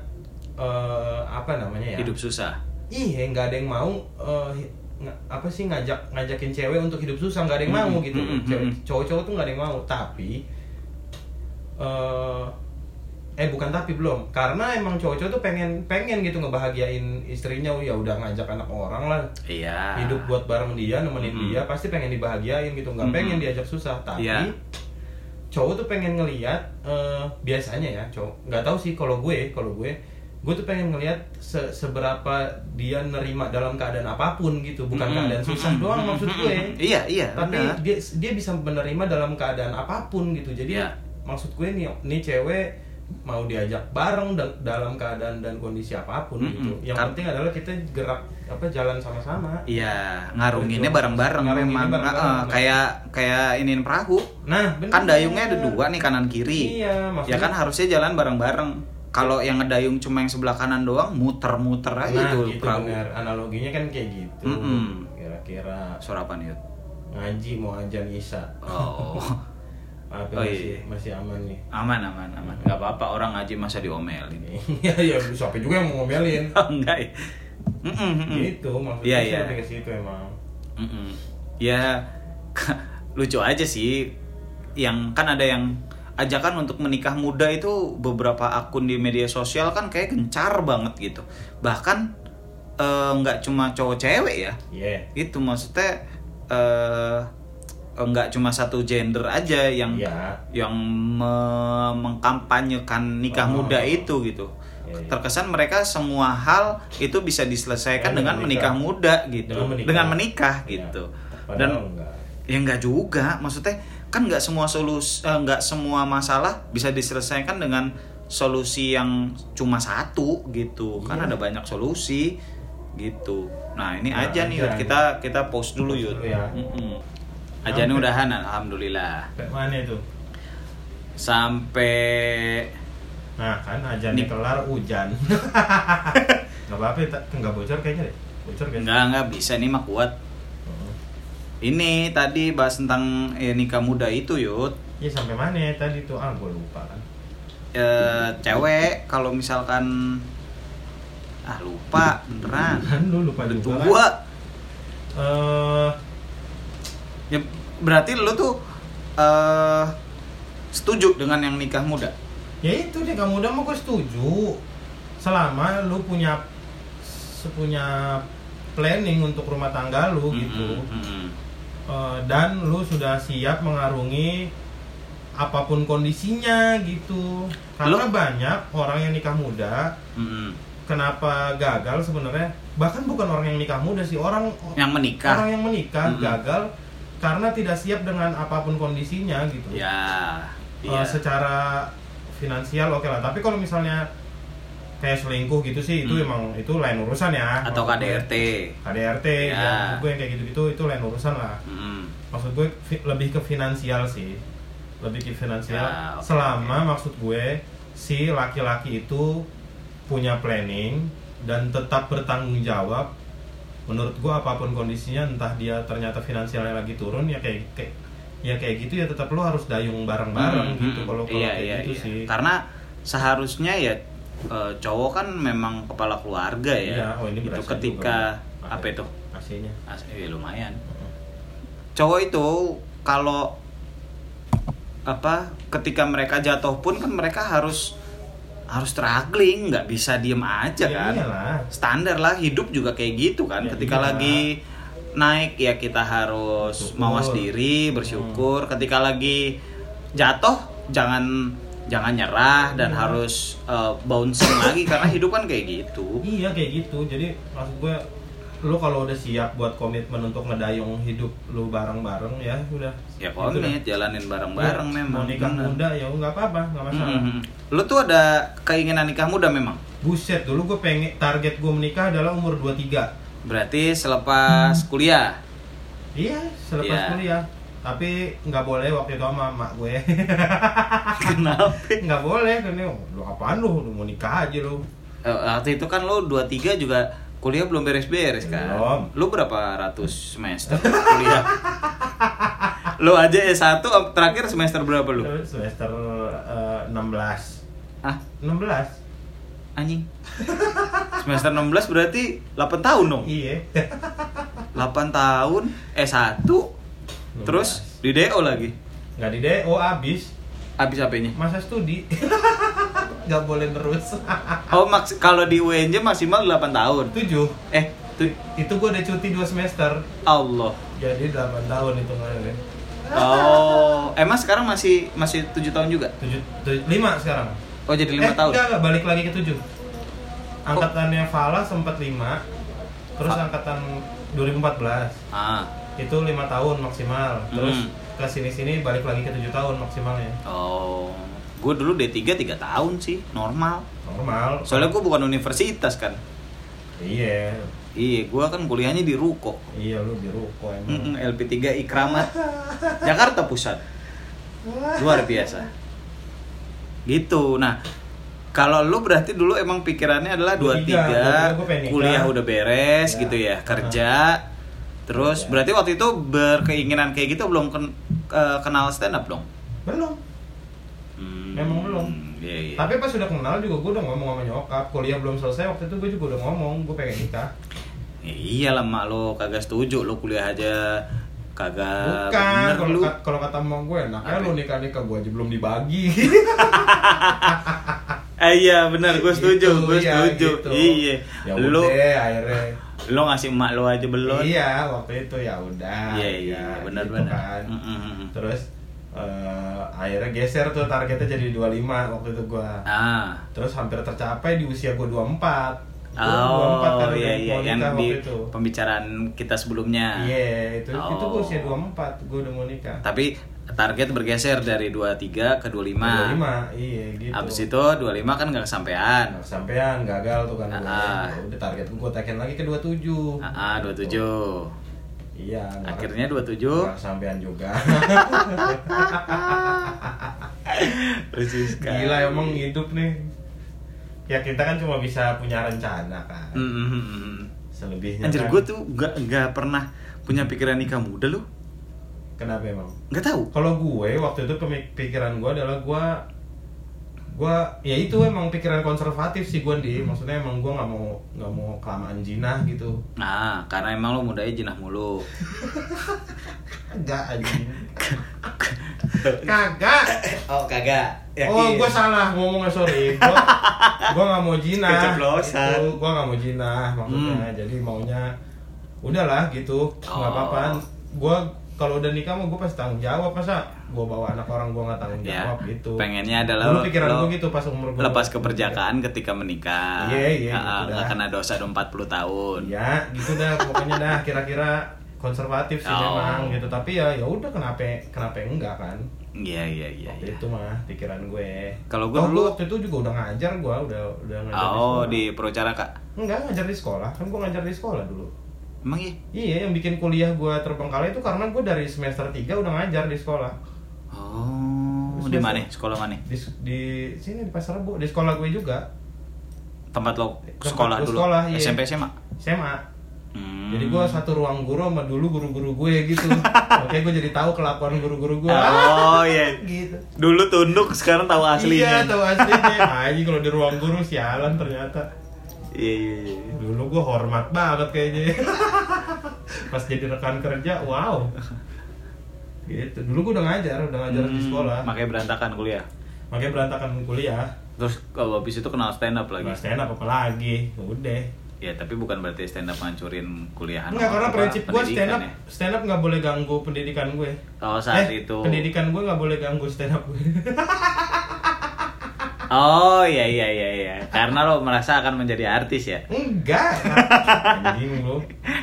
eh, apa namanya ya Hidup susah. iya nggak ada yang mau nga- apa sih ngajak ngajakin cewek untuk hidup susah nggak ada yang mau Mm-mm, gitu mm-mm, Cewek- mm-mm. cowok-cowok tuh nggak ada yang mau tapi eh eh bukan tapi belum karena emang cowok-cowok tuh pengen pengen gitu ngebahagiain istrinya ya udah ngajak anak orang lah Iya. hidup buat bareng dia nemenin Mm-mm. dia pasti pengen dibahagiain gitu nggak Mm-mm. pengen diajak susah tapi Iya. cowok tuh pengen ngeliat eh, biasanya ya cowok nggak tahu sih kalau gue kalau gue gue tuh pengen ngeliat se- seberapa dia nerima dalam keadaan apa pun gitu bukan Mm-mm, keadaan susah doang maksud gue Iya iya. tapi benar. dia dia bisa menerima dalam keadaan apa pun gitu jadi Iya. maksud gue nih nih cewek mau diajak bareng da- dalam keadaan dan kondisi apa pun Mm-mm. gitu yang penting adalah kita gerak apa jalan sama-sama Iya, ngarunginnya bareng-bareng memang. bareng-bareng. Heeh, kayak kayak iniin perahu. nah bener. Kan dayungnya ada dua nih kanan kiri. iya Ya maksudnya kan harusnya jalan bareng-bareng. Kalau yang ngedayung cuma yang sebelah kanan doang, muter-muter aja nah itu gitu perahu. bener analoginya kan kayak gitu Mm-mm. kira-kira Suara apa nih? Yud? ngaji mau ajan isya Oh. Maaf Oh, ya, masih iya. masih aman nih aman aman aman. Gak apa-apa orang ngaji masa diomelin. Iya, ya siapa juga yang mau ngomelin. Enggak ya. Mm-mm, mm-mm. Gitu, maksudnya Iya, sih iya. lebih ke situ emang. Mm-mm. Ya lucu aja sih. Yang kan ada yang ajakan untuk menikah muda itu beberapa akun di media sosial kan kayak gencar banget gitu. Bahkan eh, nggak cuma cowok cewek ya. Iya. Itu maksudnya eh nggak cuma satu gender aja yang Iya. yang me- mengkampanyekan nikah Oh. muda itu gitu. Iya, iya. Terkesan mereka semua hal itu bisa diselesaikan Dengan dengan menikah. menikah muda gitu. Dengan menikah. Dengan menikah Iya. gitu. Padahal Dan enggak. ya nggak juga, maksudnya kan nggak semua solus eh, nggak semua masalah bisa diselesaikan dengan solusi yang cuma satu gitu. Kan Iya. ada banyak solusi gitu. Nah, ini Nah, aja nih aja. Yud. kita kita post dulu Yud. dulu ya. Mm-mm. Aja nih Sampai- udahan alhamdulillah. Kayak mana itu? Sampai Nah, kan ajannya Nih. kelar hujan. Enggak apa-apa, ya, tak- enggak bocor kayaknya deh. Bocor kayaknya. enggak enggak bisa nih mah kuat. Heeh. Ini tadi bahas tentang eh, nikah muda itu Yud. Iya, sampai mana ya tadi tuh? Ah, gue lupa kan. Eh, cewek kalau misalkan ah lupa beneran Kan lu lupa juga kan? tua Eh, ya berarti lu tuh eh setuju dengan yang nikah muda ya itu deh kamu udah mau gue setuju selama lu punya punya planning untuk rumah tangga lu gitu Mm-mm, mm-mm. Eh, dan lu sudah siap mengarungi apa pun kondisinya gitu karena Lu- banyak orang yang nikah muda Mm-mm. kenapa gagal sebenarnya bahkan bukan orang yang nikah muda sih orang yang menikah orang yang menikah Mm-mm. gagal karena tidak siap dengan apa pun kondisinya gitu ya Eh, iya secara finansial oke lah tapi kalau misalnya kayak selingkuh gitu sih itu Hmm. emang itu lain urusan ya atau gue. KDRT KDRT Ya. ya maksud gue yang kayak gitu-gitu itu lain urusan lah Mm-mm. maksud gue lebih ke finansial sih lebih ke finansial Ya, oke, selama maksud gue si laki-laki itu punya planning dan tetap bertanggung jawab menurut gua apa pun kondisinya entah dia ternyata finansialnya lagi turun ya kayak kayak ya kayak gitu ya tetap lo harus dayung bareng-bareng Hmm, gitu hmm, kalau kalau iya, kayak iya, gitu iya. sih Karena seharusnya ya eh, cowok kan memang kepala keluarga ya. Iya, oh, ini itu ketika juga. apa itu? AC-nya As- eh, lumayan. Cowok itu kalau apa ketika mereka jatuh pun kan mereka harus harus struggling nggak bisa diem aja Ya kan iyalah. standar lah hidup juga kayak gitu kan Ya ketika iyalah. lagi naik ya kita harus Bersyukur. mawas diri bersyukur ketika lagi jatuh jangan jangan nyerah dan Iya. harus uh, bouncing lagi karena hidup kan kayak gitu Iya kayak gitu. Jadi maksud gue lu kalau udah siap buat komitmen untuk ngedayung hidup lu bareng-bareng ya udah. ya Itu komit jalanin bareng-bareng Ya, memang Mau nikah bener. muda ya nggak apa-apa, nggak masalah. Mhm. Lu tuh ada keinginan nikah muda memang? Buset, dulu gue pengen target gue menikah adalah umur 23. Berarti selepas kuliah? Iya, selepas Iya. kuliah. Tapi nggak boleh waktu itu sama mak gue. Kenapa? nggak boleh, karena lu apaan lu, lu mau nikah aja lu. Eh, Waktu itu kan lu 23 juga kuliah belum beres-beres kan? Belum. Lu berapa ratus semester kuliah? lu aja S1 terakhir semester berapa lu? Semester eh, 16. Ah, 16? anjing. Semester 16 berarti 8 tahun dong. Iya. 8 tahun S1 terus di DO lagi. Nggak di DO abis. Habis HP-nya. Masa studi. nggak boleh terus. Oh, maks kalau di UNJ maksimal 8 tahun. 7. Eh, tuh Itu gue udah cuti 2 semester. Allah. Jadi 8 tahun hitungannya. Oh, emang sekarang masih masih 7 tahun juga? 7, 5 sekarang. Oh, jadi 5 eh, tahun. Enggak, enggak, balik lagi ke 7. Angkatannya Fala sempat 5. Terus Fa- angkatan 2014 Ah. itu 5 tahun maksimal. Terus Hmm. ke sini-sini balik lagi ke 7 tahun maksimalnya. Oh. Gue dulu D3 3 tahun sih, normal. Normal. Soalnya gue bukan universitas kan. Iya. Iya, gue kan kuliahnya di Ruko. Iya lu di ruko emang. Mm-mm, LP3 Ikramat. Jakarta Pusat. Luar biasa. Gitu. Nah, kalau lu berarti dulu emang pikirannya adalah 23, 23, gua pengen nikah. kuliah udah beres Ya. gitu ya, kerja. Terus Ya. berarti waktu itu berkeinginan kayak gitu belum ken- eh, kenal stand up dong? Belum. Hmm, Memang belum. Iya, iya. Tapi pas sudah kenal juga gue udah ngomong sama nyokap. Kuliah belum selesai waktu itu gue juga udah ngomong gue pengen nikah. Ya iyalah mak lo kagak setuju lo kuliah aja kagak Bukan. Kalau kata emak gue enaknya lu nikah nikah gue aja belum dibagi. Eh, iya benar gue setuju, Gitu, gue iya, setuju. gitu. Iya. Ya Lu udah akhirnya. lo ngasih emak lo aja belum? Iya waktu itu ya udah. Iya iya ya, benar gitu benar. kan. Mm, mm, mm. Terus eh, akhirnya geser tuh targetnya jadi 25 waktu itu gue. Ah. Terus hampir tercapai di usia gue 24. Gua Oh 24 kan iya iya yang di itu. pembicaraan kita sebelumnya. Iya, itu itu gue Oh. usia 24, gue udah mau nikah. Tapi target bergeser dari 23 ke 25. 25, iya gitu. Habis itu 25 kan nggak kesampaian. Nah, sampean gagal tuh kan. Ah. Ya Udah target gue tekan lagi ke 27. Ah, ah, 27. Iya, Akhirnya 27. nggak kesampean juga. Lucu sekali. Gila emang hidup nih. Ya kita kan cuma bisa punya rencana kan. Mm, mm, mm, mm. Selebihnya Anjir kan. gue tuh gak, gak pernah punya pikiran nikah muda lu Kenapa emang? Gak tahu Kalau gue waktu itu pemi- pikiran gue adalah gue gue ya itu emang pikiran konservatif sih gue di. Maksudnya emang gue nggak mau nggak mau kelamaan jinah gitu. Nah karena emang lu mudanya jinah mulu. Enggak anjing. Kagak. Oh kagak. Oh gue salah ngomongnya sorry. Gue gue nggak mau jinah. Itu, gue nggak mau jinah maksudnya. Jadi maunya udahlah gitu. Nggak Oh. apa-apa. Gue kalau udah nikah mah gue pasti tanggung jawab. Masa gue bawa anak orang gue nggak tanggung Ya, jawab gitu? pengennya adalah dulu pikiran lo gue gitu pas umur gue Lepas keperjakaan ketika menikah. Iya, iya, Ah, gitu dah. kena dosa udah 40 tahun. Ya gitu dah. Pokoknya dah kira-kira konservatif sih Oh. memang gitu. Tapi ya ya udah kenapa kenapa enggak kan? Iya iya iya waktu iya. itu mah pikiran gue. Kalau gue dulu- waktu itu juga udah ngajar gue udah udah ngajar Oh di sekolah. di Procaraka enggak ngajar di sekolah. Kan gue ngajar di sekolah dulu Emang iya? iya yang bikin kuliah gue terbengkalai itu karena gue dari semester 3 udah ngajar di sekolah Oh di semester. mana? Sekolah mana? Di, di sini di Pasar Rebo, di sekolah gue juga. Tempat lo Tempat sekolah dulu. sekolah, iya. SMP SMA. SMA. Hmm. Jadi gue satu ruang guru sama dulu guru-guru gue gitu. Oke, gue jadi tahu kelakuan guru-guru gue. Oh iya. gitu. Dulu tunduk, sekarang tahu Iya, aslinya. tahu aslinya. Aji kalau di ruang guru sialan ternyata. Iya iya iya. Dulu gue hormat banget kayaknya. Pas jadi rekan kerja, wow. Gitu. Dulu gue udah ngajar, udah ngajar di Hmm, sekolah. Makanya berantakan kuliah. Makanya berantakan kuliah. Terus kalau habis itu kenal stand up lagi. Nggak stand up apa lagi? Udah. Ya tapi bukan berarti stand up ngancurin kuliahan. Enggak, karena prinsip gue stand up, ya. stand up nggak boleh ganggu pendidikan gue. Oh saat eh, itu. pendidikan gue nggak boleh ganggu stand up gue. Oh iya iya iya iya. Karena lo merasa akan menjadi artis ya. Enggak. Anjing lu.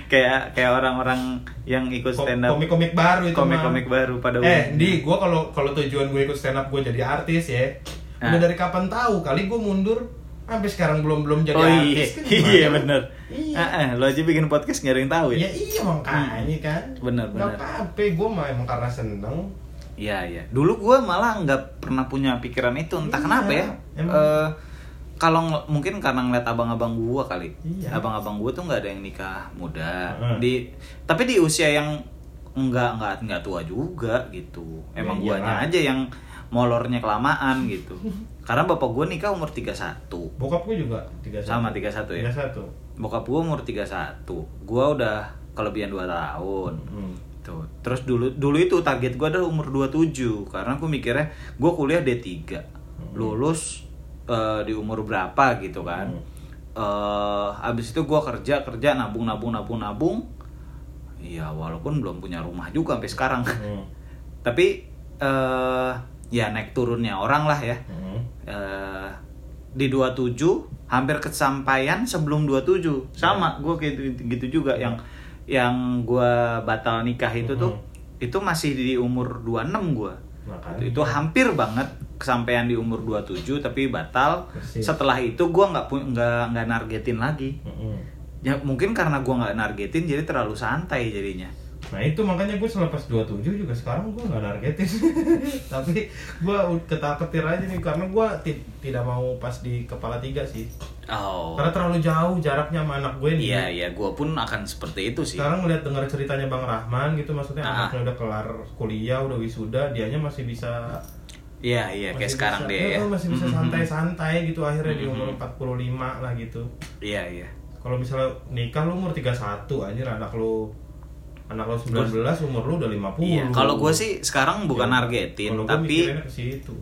kayak kayak orang-orang yang ikut stand up Komik-komik baru itu komik-komik baru pada Eh, umumnya. di gua kalau kalau tujuan gue ikut stand up gue jadi artis ya. Udah Ah. dari kapan tahu? Kali gue mundur sampai sekarang belum belum jadi oh iya, artis. kan gimana? iya bener. Iya. Ah, lo aja bikin podcast nggak ada yang tahu Ya ya? iya makanya kan. Bener, Nggak bener. apa-apa, gue mah emang karena seneng. Iya iya. Dulu gua malah nggak pernah punya pikiran itu, entah Iya, kenapa ya. Eh, kalau ng- mungkin karena ngeliat abang-abang gua kali. Iya. Abang-abang gua tuh nggak ada yang nikah muda. Heeh. Di tapi di usia yang enggak enggak enggak tua juga gitu. Emang Ya, guanya aja yang molornya kelamaan gitu. Karena bapak gua nikah umur 31. Bokap gue juga 31. Sama 31 ya? 31. Bokap gua umur 31. Gua udah kelebihan 2 tahun. Hmm. Tuh. Terus dulu dulu itu target gua adalah umur 27 karena aku mikirnya gua kuliah D3. Lulus eh, di umur berapa gitu kan. Hmm. Eh abis itu gua kerja kerja nabung nabung nabung nabung. Iya walaupun belum punya rumah juga sampai sekarang. Hmm. Tapi eh ya naik turunnya orang lah ya. Hmm. Eh di 27 hampir kesampaian sebelum 27 sama gue kayak gitu, gitu juga yang yang gue batal nikah itu tuh Mhm. itu masih di umur 26 gue itu, itu hampir banget kesampaian di umur 27 tapi batal Persis. setelah itu gue nggak nggak nggak nargetin lagi Hmm. ya mungkin karena gue nggak nargetin jadi terlalu santai jadinya Nah itu makanya gue selepas 27 juga sekarang gue nggak nargetin. Tapi gue ketar-ketir aja nih karena gue ti- tidak mau pas di kepala tiga sih. Oh. Karena terlalu jauh jaraknya sama anak gue nih. Iya iya gue pun akan seperti itu sih. Sekarang ngeliat dengar ceritanya Bang Rahman gitu maksudnya Ah. anaknya udah kelar kuliah, udah wisuda, dianya masih bisa iya iya kayak masih sekarang bisa- dia ya. eh, masih bisa santai-santai gitu akhirnya di umur Mhm. 45 lah gitu. iya iya. Kalau misalnya nikah lu umur 31 anjir anak lu anak lu 19 umur lu udah 50. Iya, kalau gue sih sekarang bukan Iya. nargetin, Kalau gua tapi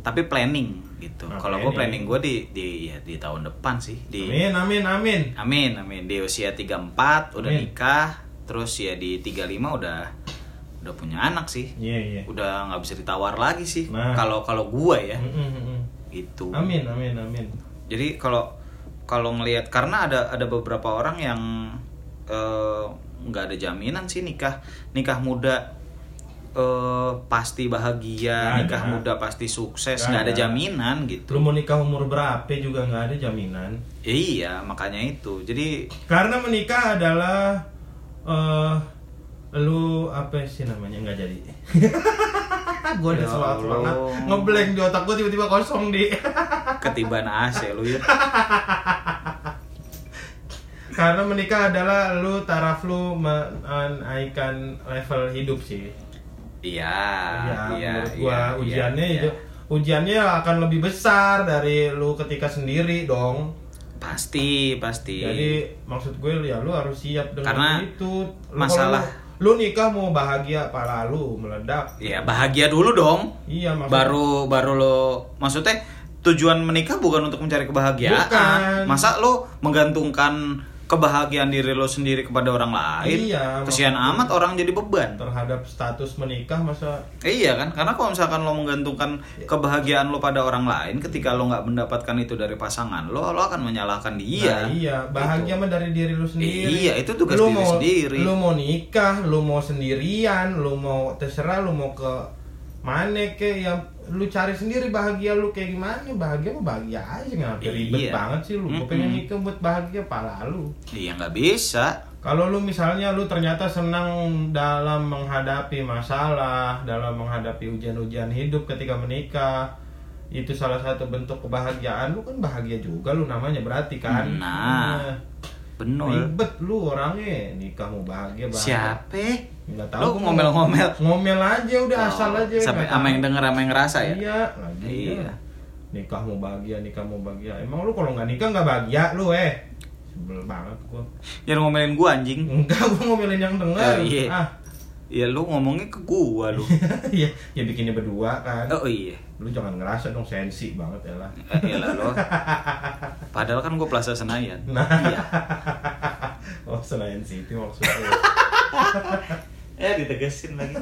tapi planning gitu. Nah, Kalau gue planning. gue di di ya, di tahun depan sih di Amin amin amin. Amin amin di usia 34 udah Amin. nikah, terus ya di 35 udah udah punya anak sih. Iya iya. Udah nggak bisa ditawar lagi sih. Nah. Kalau kalau gue ya Mm, mm, gitu. Amin amin amin. Jadi kalau kalau ngelihat karena ada ada beberapa orang yang eh, nggak ada jaminan sih nikah nikah muda eh, pasti bahagia Nggak nikah ada. muda pasti sukses Nggak ada ada. jaminan Lu gitu mau nikah umur berapa juga nggak ada jaminan. iya makanya itu jadi Karena menikah adalah eh lu apa sih namanya nggak jadi. gue udah Ya semangat banget ngeblank di otak gue tiba-tiba kosong di. ketiban AC lu ya Karena menikah adalah lu taraf lu menaikkan level hidup sih. iya ya, iya menurut gua iya, ujiannya iya, itu ujiannya akan lebih besar dari lu ketika sendiri dong. pasti pasti Jadi maksud gue ya lu harus siap dengan Karena itu. Lu, masalah- lu, lu nikah mau bahagia apa lalu meledak. ya bahagia dulu dong Iya maksud baru baru lo maksudnya tujuan menikah bukan untuk mencari kebahagiaan Bukan. masa lo menggantungkan kebahagiaan diri lo sendiri kepada orang lain Iya, kesian amat orang jadi beban. terhadap status menikah masa iya kan? Karena kalau misalkan lo menggantungkan kebahagiaan lo pada orang lain ketika lo nggak mendapatkan itu dari pasangan lo lo akan menyalahkan dia. Nah, iya, bahagia mah dari diri lu sendiri. Iya, itu tugas lu diri mau, sendiri. Lu mau nikah, lu mau sendirian, lu mau terserah lu mau ke mana ke yang lu cari sendiri bahagia lu kayak gimana bahagia mah bahagia aja nggak Iya. ribet banget sih lu Gua pengen Mm-mm. nikah buat bahagia pala lu iya nggak bisa Kalau lu misalnya lu ternyata senang dalam menghadapi masalah, dalam menghadapi ujian-ujian hidup ketika menikah, itu salah satu bentuk kebahagiaan lu kan bahagia juga lu namanya berarti kan. Nah, Bener. Ribet lu orangnya, nikah mau bahagia bahagia. Siapa? Nggak Lu gua ngomel-ngomel. Ngomel aja udah Oh, asal aja. Sampai ama yang tahu. denger ama yang ngerasa ya? Iya, lagi. Iya. ya. Nikah mau bahagia, nikah mau bahagia. Emang lu kalau nggak nikah nggak bahagia lu eh. Sebel banget gua. Jangan ngomelin gua anjing. Enggak, gua ngomelin yang denger. Oh, iya. Ah, Ya lu ngomongnya ke gua lu. Iya, ya bikinnya berdua kan. Oh iya. Lu jangan ngerasa dong sensi banget ya lah. Eh, elah lo. Padahal kan gua Plaza Senayan. Nah. Iya. oh, Senayan City maksudnya. Ya ditegesin lagi.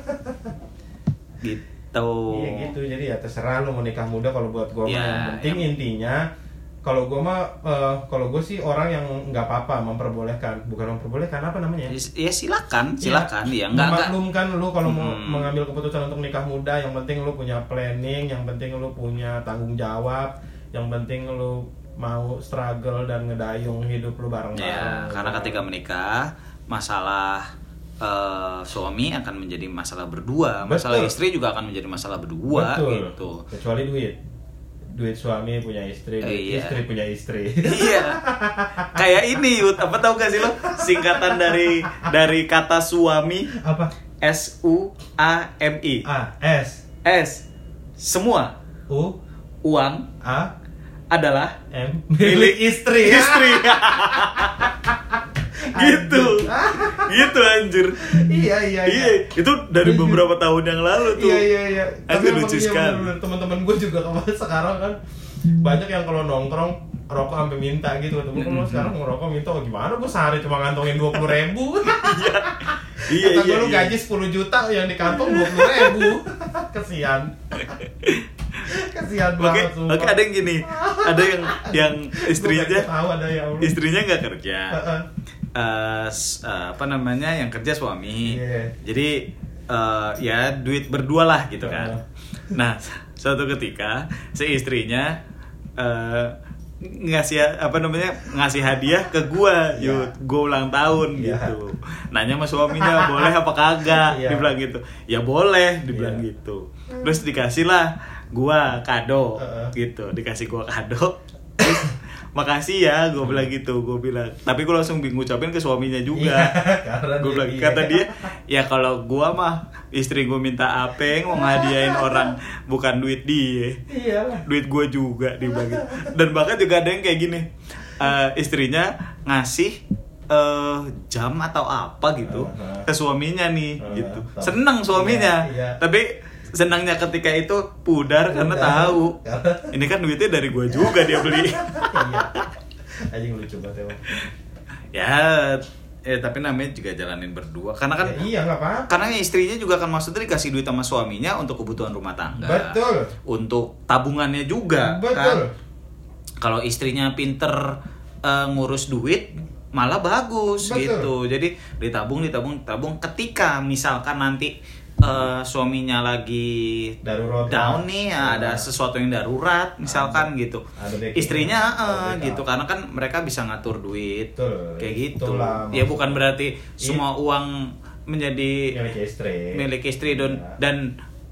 Gitu. Iya gitu, jadi ya terserah lu mau nikah muda kalau buat gua Ya, yang penting yang- intinya kalau gua mah eh, kalau gua sih orang yang nggak apa-apa memperbolehkan, bukan memperbolehkan apa namanya? Ya silakan, silakan ya. Enggak enggak. Memaklumkan lu kalau mau Hmm. mengambil keputusan untuk nikah muda, yang penting lu punya planning, yang penting lu punya tanggung jawab, yang penting lu mau struggle dan ngedayung hidup lu bareng-bareng. Ya, karena ketika menikah masalah eh, suami akan menjadi masalah berdua, masalah Betul. istri juga akan menjadi masalah berdua Betul. gitu. Kecuali duit. Duit suami punya istri, duit iya. istri punya istri. Iya. Kayak ini Yud, apa tau gak sih lo? Singkatan dari dari kata suami apa? S U A M I. A S S. Semua U uang A adalah M milik istri. istri. gitu. gitu anjir. iya iya Iya, itu dari beberapa tahun yang lalu tuh. Iya iya iya. Anjir, lucu iya, sekali. Teman-teman gue juga kemarin sekarang kan banyak yang kalau nongkrong rokok sampai minta gitu temen kalau sekarang mau rokok minta oh gimana gue sehari cuma ngantongin dua puluh ribu Iya, kata iya, lu iya. gaji 10 juta yang di kantong dua puluh ribu kesian kesian Oke, banget sumpah. oke ada yang gini, ada yang yang istrinya tahu ada yang istrinya nggak kerja. Eh, eh, apa namanya yang kerja suami. Iya. Jadi eh, ya duit berdua lah gitu kan. Heeh. Nah, suatu ketika si istrinya eh, ngasih apa namanya ngasih hadiah ke gua, Iya. yuk gua ulang tahun Iya. gitu. Nanya sama suaminya boleh apa kagak, Iya. dibilang gitu. Ya boleh, dibilang Iya. gitu. Terus dikasih lah gua kado Heeh. gitu, dikasih gua kado. Makasih ya, gue bilang gitu, gue bilang. Tapi gue langsung bingung ngucapin ke suaminya juga. Iya, gue dia- bilang iya. kata dia ya kalau gua mah istri gue minta apa mau ngadiain orang bukan duit dia iyalah duit gue juga dia bilang gitu. dan bahkan juga ada yang kayak gini eh, istrinya ngasih eh, jam atau apa gitu ke suaminya nih Uh, gitu seneng suaminya Iya, iya. tapi senangnya ketika itu pudar karena Pudar. tahu. Ini kan duitnya dari gue juga dia beli. Iya. Anjing lucu banget emang. Ya eh tapi namanya juga jalanin berdua. Karena kan Ya, iya nggak apa karena istrinya juga kan maksudnya dikasih duit sama suaminya untuk kebutuhan rumah tangga. Betul. untuk tabungannya juga kan. Betul. Kalau istrinya pinter eh, ngurus duit malah bagus Betul. gitu. Jadi ditabung ditabung tabung ketika misalkan nanti eh, suaminya lagi Darurat. down nih ya, ada Nah. sesuatu yang darurat misalkan gitu Ada istrinya Ada eh, backup. gitu karena kan mereka bisa ngatur duit Betul. kayak gitu Itulah ya bukan berarti semua uang menjadi milik istri milik istri dan Iya. dan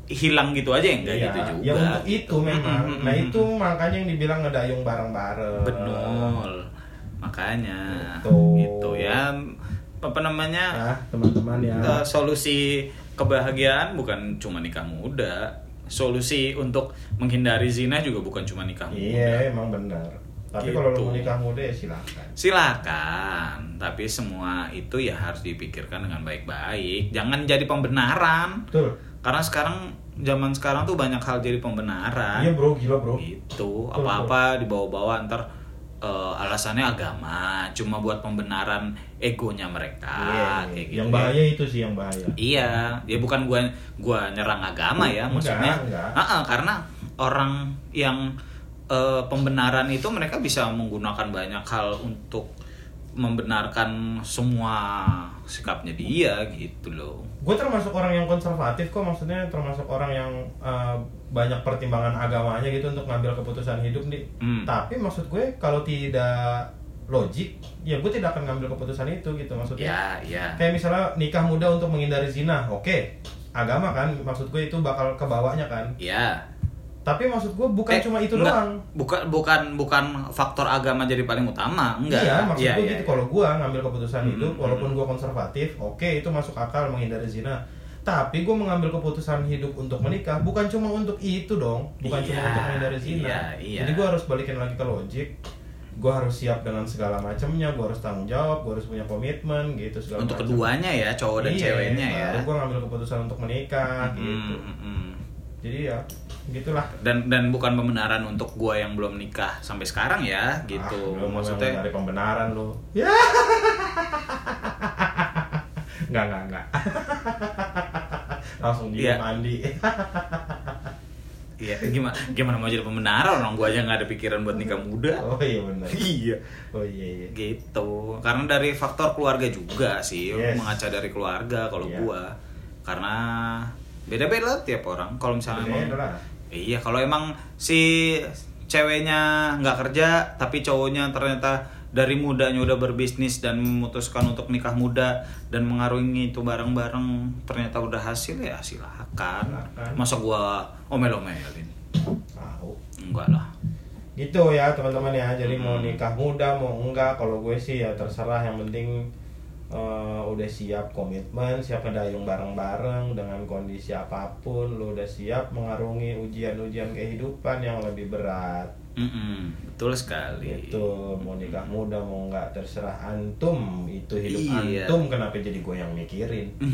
hilang gitu aja enggak Iya, gitu juga ya untuk itu memang Mm-mm, nah mm-mm. itu makanya yang dibilang ngedayung bareng-bareng betul makanya Betul. gitu ya apa namanya ya teman-teman ya eh, solusi kebahagiaan bukan cuma nikah muda. Solusi untuk menghindari zina juga bukan cuma nikah muda. Iya emang benar. Tapi Gitu. kalau lu mau nikah muda ya silakan. Silakan. Tapi semua itu ya harus dipikirkan dengan baik-baik. Jangan jadi pembenaran. Betul. Karena sekarang zaman sekarang tuh banyak hal jadi pembenaran. Iya bro. Gila bro. Gitu. Betul, apa-apa dibawa-bawa ntar eh, alasannya agama cuma buat pembenaran egonya mereka Iya, kayak gitu yang bahaya itu sih yang bahaya. Iya ya bukan gua gua nyerang agama ya Enggak, maksudnya. enggak. Ah, ah, karena orang yang eh, pembenaran itu mereka bisa menggunakan banyak hal untuk membenarkan semua sikapnya dia gitu loh. Gue termasuk orang yang konservatif kok maksudnya termasuk orang yang eh, banyak pertimbangan agamanya gitu untuk ngambil keputusan hidup nih Hmm. tapi maksud gue kalau tidak logik ya gue tidak akan ngambil keputusan itu gitu maksudnya Ya, ya. kayak misalnya nikah muda untuk menghindari zina oke agama kan maksud gue itu bakal kebawanya kan Ya. tapi maksud gue bukan Eh, cuma itu enggak. doang Bukan bukan bukan faktor agama jadi paling utama, enggak. Iya, maksud Iya, gue iya, gitu. iya. Kalau gue ngambil keputusan Hmm, hidup, hmm, walaupun gue konservatif, oke itu masuk akal menghindari zina. Tapi gue mengambil keputusan hidup untuk menikah bukan cuma untuk itu dong, bukan cuma Iya, untuk menghindari zina. iya, iya. Jadi gue harus balikin lagi ke logik. Gue harus siap dengan segala macamnya, gue harus tanggung jawab, gue harus punya komitmen gitu segala Untuk macam. keduanya ya, cowok dan Iya, ceweknya ya. Baru gue ngambil keputusan untuk menikah Mm, gitu. mm, mm. Jadi ya gitulah. Dan dan bukan pembenaran untuk gua yang belum nikah sampai sekarang ya, gitu. Ah, lu mau Maksudnya dari pembenaran lu. Ya. Enggak, enggak, enggak. Langsung dia Iya. mandi. Iya, gimana gimana mau jadi pembenaran orang gua aja nggak ada pikiran buat nikah muda. Oh iya benar. Iya, Oh iya iya. gitu. Karena dari faktor keluarga juga sih, Yes. mengaca dari keluarga kalau Iya. gua. Karena beda-beda tiap orang. Kalau misalnya Beda emang-. Iya, kalau emang si ceweknya nggak kerja tapi cowoknya ternyata dari mudanya udah berbisnis dan memutuskan untuk nikah muda dan mengarungi itu bareng-bareng ternyata udah hasil ya silakan. Silakan. Masa gua omel-omelin? Tahu. Enggak lah. Gitu ya teman-teman ya. Jadi mau Hmm. nikah muda mau enggak kalau gue sih ya terserah yang penting eh, udah siap komitmen, siap ngedayung bareng-bareng dengan kondisi apa pun, lu udah siap mengarungi ujian-ujian kehidupan yang lebih berat. Mm-mm, betul sekali. Gitu, mau nikah muda mau enggak terserah antum, itu hidup Iya. antum kenapa jadi gue yang mikirin?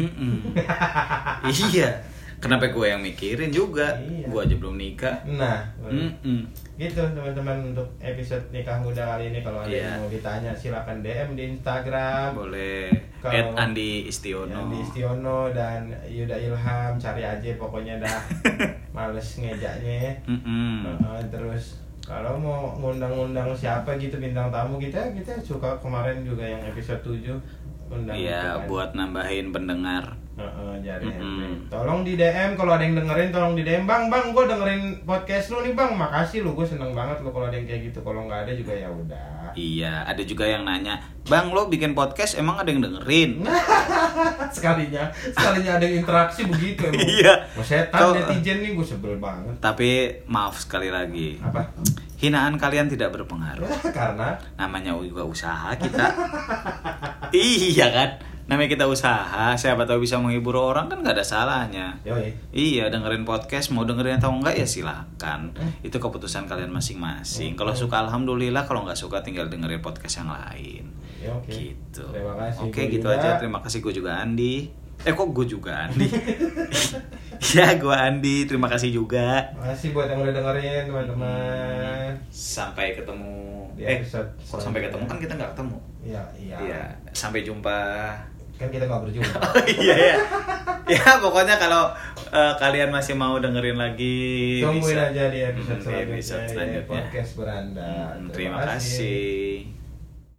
Iya. Kenapa gue yang mikirin juga? Iya. Gue aja belum nikah. Nah, Mm-mm. gitu teman-teman untuk episode nikah muda kali ini kalau ada Iya. yang mau ditanya silakan DM di Instagram Boleh. Kalau- Ed Andi Istiono. yang di Istiono dan Yuda Ilham cari aja pokoknya dah males ngejaknya Mm-mm. Heeh, terus kalau mau ngundang-undang siapa gitu bintang tamu kita kita suka kemarin juga yang episode 7 undang Iya, gitu kan. buat nambahin pendengar. Heeh, jadi Mm-mm. tolong di DM kalau ada yang dengerin tolong di DM bang bang gue dengerin podcast lu nih bang makasih lu gue seneng banget lu kalau ada yang kayak gitu kalau nggak ada juga ya udah Iya, ada juga yang nanya, Bang lo bikin podcast emang ada yang dengerin? sekalinya sekalinya ada interaksi begitu emang Iya. Mau setan Kau- netizen nih gue sebel banget Tapi maaf sekali lagi, apa hinaan kalian tidak berpengaruh. karena Namanya juga usaha kita. iya kan? Namanya kita usaha, siapa tahu bisa menghibur orang kan nggak ada salahnya. yoi Iya, dengerin podcast mau dengerin atau enggak ya silakan. Itu keputusan kalian masing-masing. Kalau suka alhamdulillah, kalau nggak suka tinggal dengerin podcast yang lain. ya oke Gitu. terima kasih Oke, Gua gitu aja. Terima kasih gue juga Andi. Eh kok gue juga Andi? ya, gue Andi. Terima kasih juga. makasih buat yang udah dengerin teman-teman Sampai ketemu. Di eh, kok sampai ketemu kan kita nggak ketemu. iya iya Iya, sampai jumpa. Kan kita nggak berjumpa iya ya. Ya pokoknya kalau eh, kalian masih mau dengerin lagi tungguin bisa. aja di episode Hmm, di selanjutnya, episode ya, selanjutnya. podcast beranda Hmm, Terima kasih.